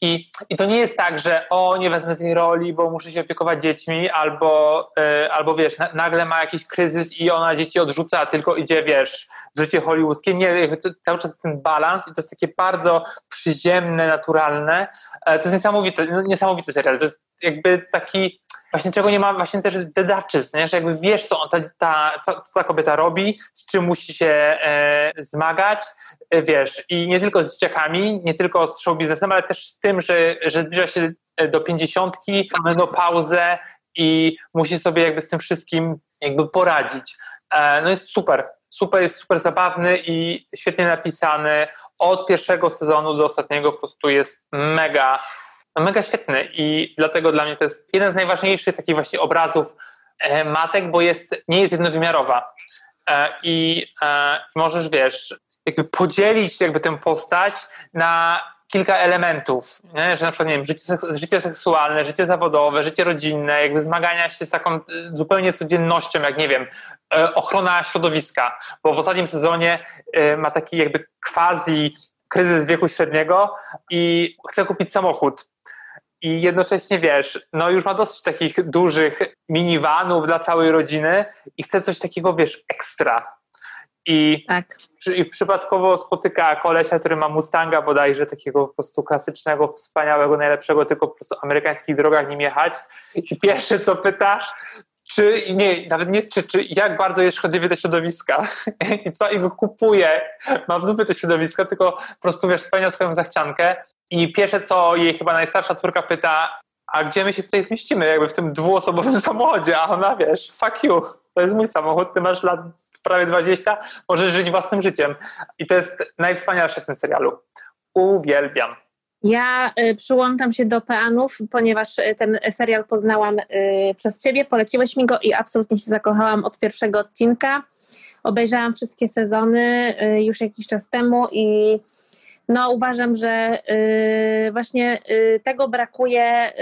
I, I to nie jest tak, że o, nie wezmę tej roli, bo muszę się opiekować dziećmi, albo, y, albo wiesz, na, nagle ma jakiś kryzys i ona dzieci odrzuca, a tylko idzie, wiesz, w życie hollywoodzkie. Nie, to, cały czas ten balans i to jest takie bardzo przyziemne, naturalne. E, to jest niesamowity, no, niesamowity serial. To jest jakby taki, właśnie czego nie ma, właśnie też dedaczyzn, nie? że jakby wiesz, co, on, ta, ta, co, co ta kobieta robi, z czym musi się e, zmagać, e, wiesz, i nie tylko z dzieciakami, nie tylko z show biznesem, ale też z tym, że, że zbliża się do pięćdziesiątki, ma menopauzę i musi sobie jakby z tym wszystkim jakby poradzić. E, no jest super, super, jest super zabawny i świetnie napisany. Od pierwszego sezonu do ostatniego po prostu jest mega, no mega świetny i dlatego dla mnie to jest jeden z najważniejszych takich właśnie obrazów e, matek, bo jest, nie jest jednowymiarowa e, i e, możesz, wiesz, jakby podzielić jakby tę postać na kilka elementów, nie? że na przykład, nie wiem, życie, życie seksualne, życie zawodowe, życie rodzinne, jakby zmagania się z taką zupełnie codziennością, jak nie wiem, ochrona środowiska, bo w ostatnim sezonie ma taki jakby quasi kryzys wieku średniego i chce kupić samochód. I jednocześnie wiesz, no już ma dosyć takich dużych minivanów dla całej rodziny i chce coś takiego, wiesz, ekstra. I, przy, I przypadkowo spotyka kolesia, który ma Mustanga bodajże, takiego po prostu klasycznego, wspaniałego, najlepszego, tylko po prostu amerykańskich drogach nim jechać. I pierwsze co pyta, czy, nie, nawet nie czy, czy jak bardzo jest szkodliwy dla środowiska i co, i go kupuje, ma w dupie to środowisko, tylko po prostu, wiesz, spełnia swoją zachciankę i pierwsze co jej chyba najstarsza córka pyta, a gdzie my się tutaj zmieścimy, jakby w tym dwuosobowym samochodzie, a ona, wiesz, fuck you, to jest mój samochód, ty masz lat prawie 20, możesz żyć własnym życiem i to jest najwspanialsze w tym serialu. Uwielbiam. Ja y, przyłączam się do peanów, ponieważ y, ten serial poznałam y, przez ciebie, poleciłeś mi go i absolutnie się zakochałam od pierwszego odcinka. Obejrzałam wszystkie sezony już jakiś czas temu i no uważam, że y, właśnie y, tego brakuje,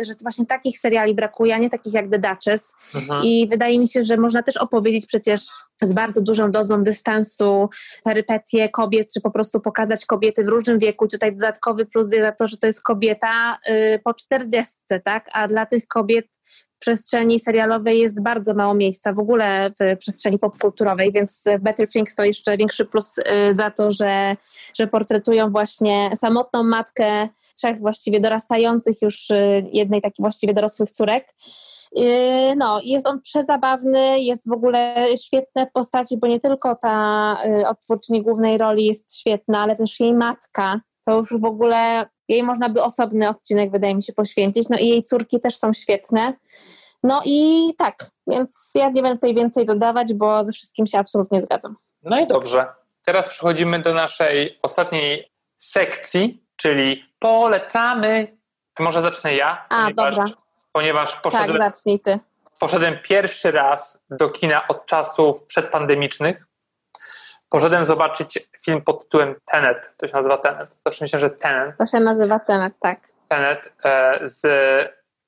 y, że właśnie takich seriali brakuje, a nie takich jak The Duchess. Mhm. I wydaje mi się, że można też opowiedzieć przecież z bardzo dużą dozą dystansu perypetie kobiet, czy po prostu pokazać kobiety w różnym wieku. Tutaj dodatkowy plus jest za to, że to jest kobieta y, po czterdziestce, tak? A dla tych kobiet przestrzeni serialowej jest bardzo mało miejsca w ogóle w przestrzeni popkulturowej, więc Better Things to jeszcze większy plus y, za to, że, że portretują właśnie samotną matkę trzech właściwie dorastających już y, jednej takiej właściwie dorosłych córek. Y, No, jest on przezabawny, jest w ogóle świetne postaci, bo nie tylko ta odtwórczyni głównej roli jest świetna, ale też jej matka. To już w ogóle jej można by osobny odcinek, wydaje mi się, poświęcić. No i jej córki też są świetne. No i tak, Więc ja nie będę tutaj więcej dodawać, bo ze wszystkim się absolutnie zgadzam. No i dobrze. Teraz przechodzimy do naszej ostatniej sekcji, czyli polecamy. Może zacznę ja, A, ponieważ, dobra. ponieważ Tak, poszedłem, zacznij ty. poszedłem pierwszy raz do kina od czasów przedpandemicznych. Poszedłem zobaczyć film pod tytułem Tenet. To się nazywa Tenet. Zawsze myślę, że Tenet. To się nazywa Tenet, tak. Tenet e, z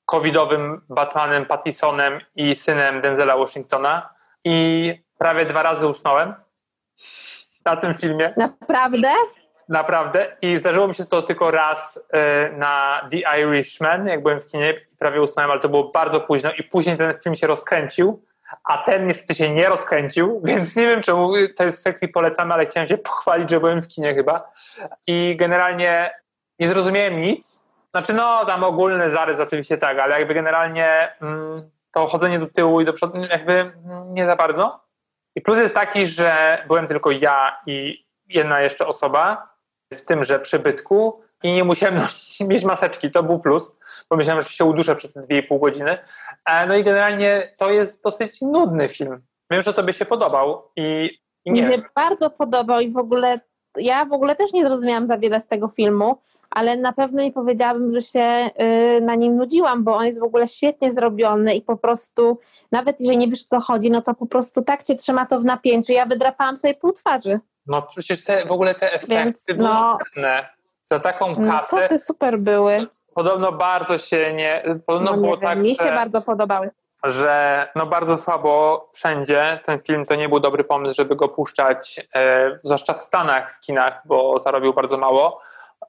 covidowym Batmanem Pattisonem i synem Denzela Washingtona i prawie dwa razy usnąłem na tym filmie. Naprawdę? Naprawdę. I zdarzyło mi się to tylko raz e, na The Irishman, jak byłem w kinie i prawie usnąłem, ale to było bardzo późno i później ten film się rozkręcił, a ten niestety się nie rozkręcił, więc nie wiem czemu to jest sekcji polecamy, ale chciałem się pochwalić, że byłem w kinie chyba. I generalnie nie zrozumiałem nic. Znaczy no, tam ogólny zarys oczywiście tak, ale jakby generalnie mm, to chodzenie do tyłu i do przodu jakby mm, nie za bardzo. I plus jest taki, że byłem tylko ja i jedna jeszcze osoba w tymże przybytku i nie musiałem mieć maseczki, to był plus, bo myślałem, że się uduszę przez te 2,5 godziny. E, No i generalnie to jest dosyć nudny film. Wiem, że tobie się podobał i, i nie wiem. bardzo podobał i w ogóle ja w ogóle też nie zrozumiałam za wiele z tego filmu, ale na pewno nie powiedziałabym, że się y, na nim nudziłam, bo on jest w ogóle świetnie zrobiony i po prostu nawet jeżeli nie wiesz o co chodzi, no to po prostu tak cię trzyma to w napięciu. Ja wydrapałam sobie pół twarzy. No przecież te, w ogóle te efekty Więc, były no. Za taką No, kasę co ty super były. Podobno bardzo się nie... Podobno No, nie było wiem, tak, mi się że, bardzo podobały. że no bardzo słabo wszędzie. Ten film to nie był dobry pomysł, żeby go puszczać, e, zwłaszcza w Stanach, w kinach, bo zarobił bardzo mało.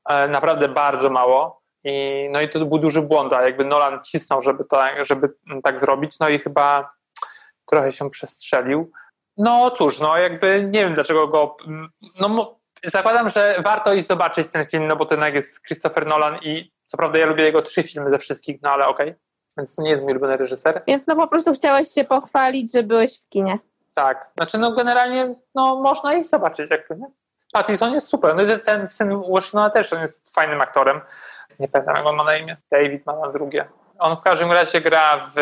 E, naprawdę bardzo mało. I, no i to był duży błąd, a jakby Nolan cisnął, żeby, to, żeby tak zrobić, no i chyba trochę się przestrzelił. No cóż, no jakby nie wiem dlaczego go. No zakładam, że warto iść zobaczyć ten film, no bo jednak jest Christopher Nolan i co prawda ja lubię jego trzy filmy ze wszystkich, no ale okej. Więc to nie jest mój ulubiony reżyser. Więc no po prostu chciałeś się pochwalić, że byłeś w kinie. Tak. Znaczy no generalnie no można iść zobaczyć jakby, nie? Pattison jest super. No i ten- ten syn Washingtona też, on jest fajnym aktorem. Nie pamiętam jak on ma na imię. David ma na drugie. On w każdym razie gra w,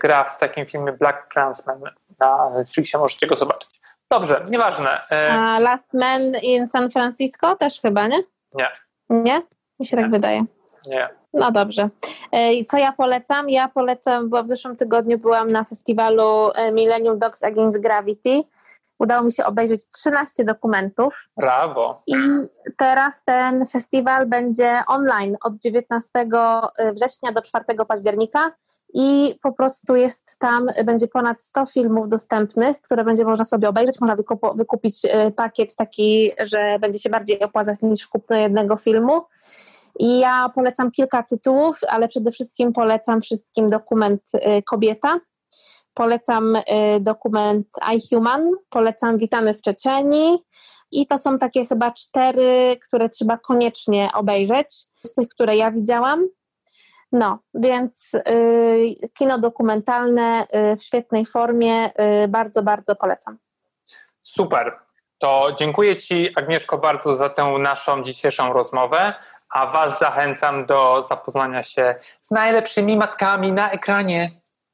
gra w takim filmie Black Clansman na Netflixie, możecie go zobaczyć. Dobrze, nieważne. E, A Last Man in San Francisco też chyba, nie? nie, Nie? Mi się tak wydaje. nie. No dobrze. E, I co ja polecam? Ja polecam, bo w zeszłym tygodniu byłam na festiwalu e, Millennium Dogs Against Gravity. Udało mi się obejrzeć 13 dokumentów Brawo. i teraz ten festiwal będzie online od 19 września do 4 października i po prostu jest tam, będzie ponad 100 filmów dostępnych, które będzie można sobie obejrzeć. Można wykupo- wykupić e, pakiet taki, że będzie się bardziej opłacać niż kupno jednego filmu. I ja polecam kilka tytułów, ale przede wszystkim polecam wszystkim dokument y, Kobieta. Polecam y, dokument I Human, polecam Witamy w Czeczenii i to są takie chyba cztery, które trzeba koniecznie obejrzeć, z tych, które ja widziałam. No, więc y, kino dokumentalne y, w świetnej formie, y, bardzo, bardzo polecam. Super. To dziękuję Ci, Agnieszko, bardzo za tę naszą dzisiejszą rozmowę, a Was zachęcam do zapoznania się z najlepszymi matkami na ekranie.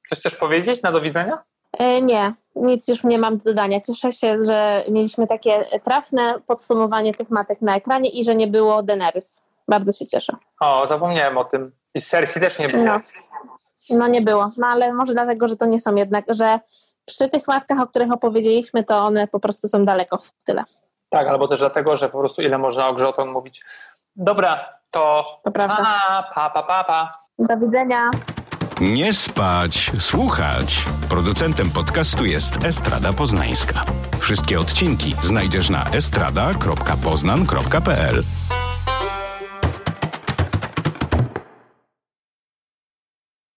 Coś chcesz powiedzieć na do widzenia? E, Nie, nic już nie mam do dodania. Cieszę się, że mieliśmy takie trafne podsumowanie tych matek na ekranie i że nie było Daenerys. Bardzo się cieszę. O, zapomniałem o tym. I Cersei też nie było. No, no nie było. No ale może dlatego, że to nie są jednak, że przy tych matkach, o których opowiedzieliśmy, to one po prostu są daleko w tyle. Tak, albo też dlatego, że po prostu ile można o grze mówić. Dobra, to, to prawda. Pa, pa, pa, pa, pa. Do widzenia. Nie spać, słuchać. Producentem podcastu jest Estrada Poznańska. Wszystkie odcinki znajdziesz na estrada.poznan.pl.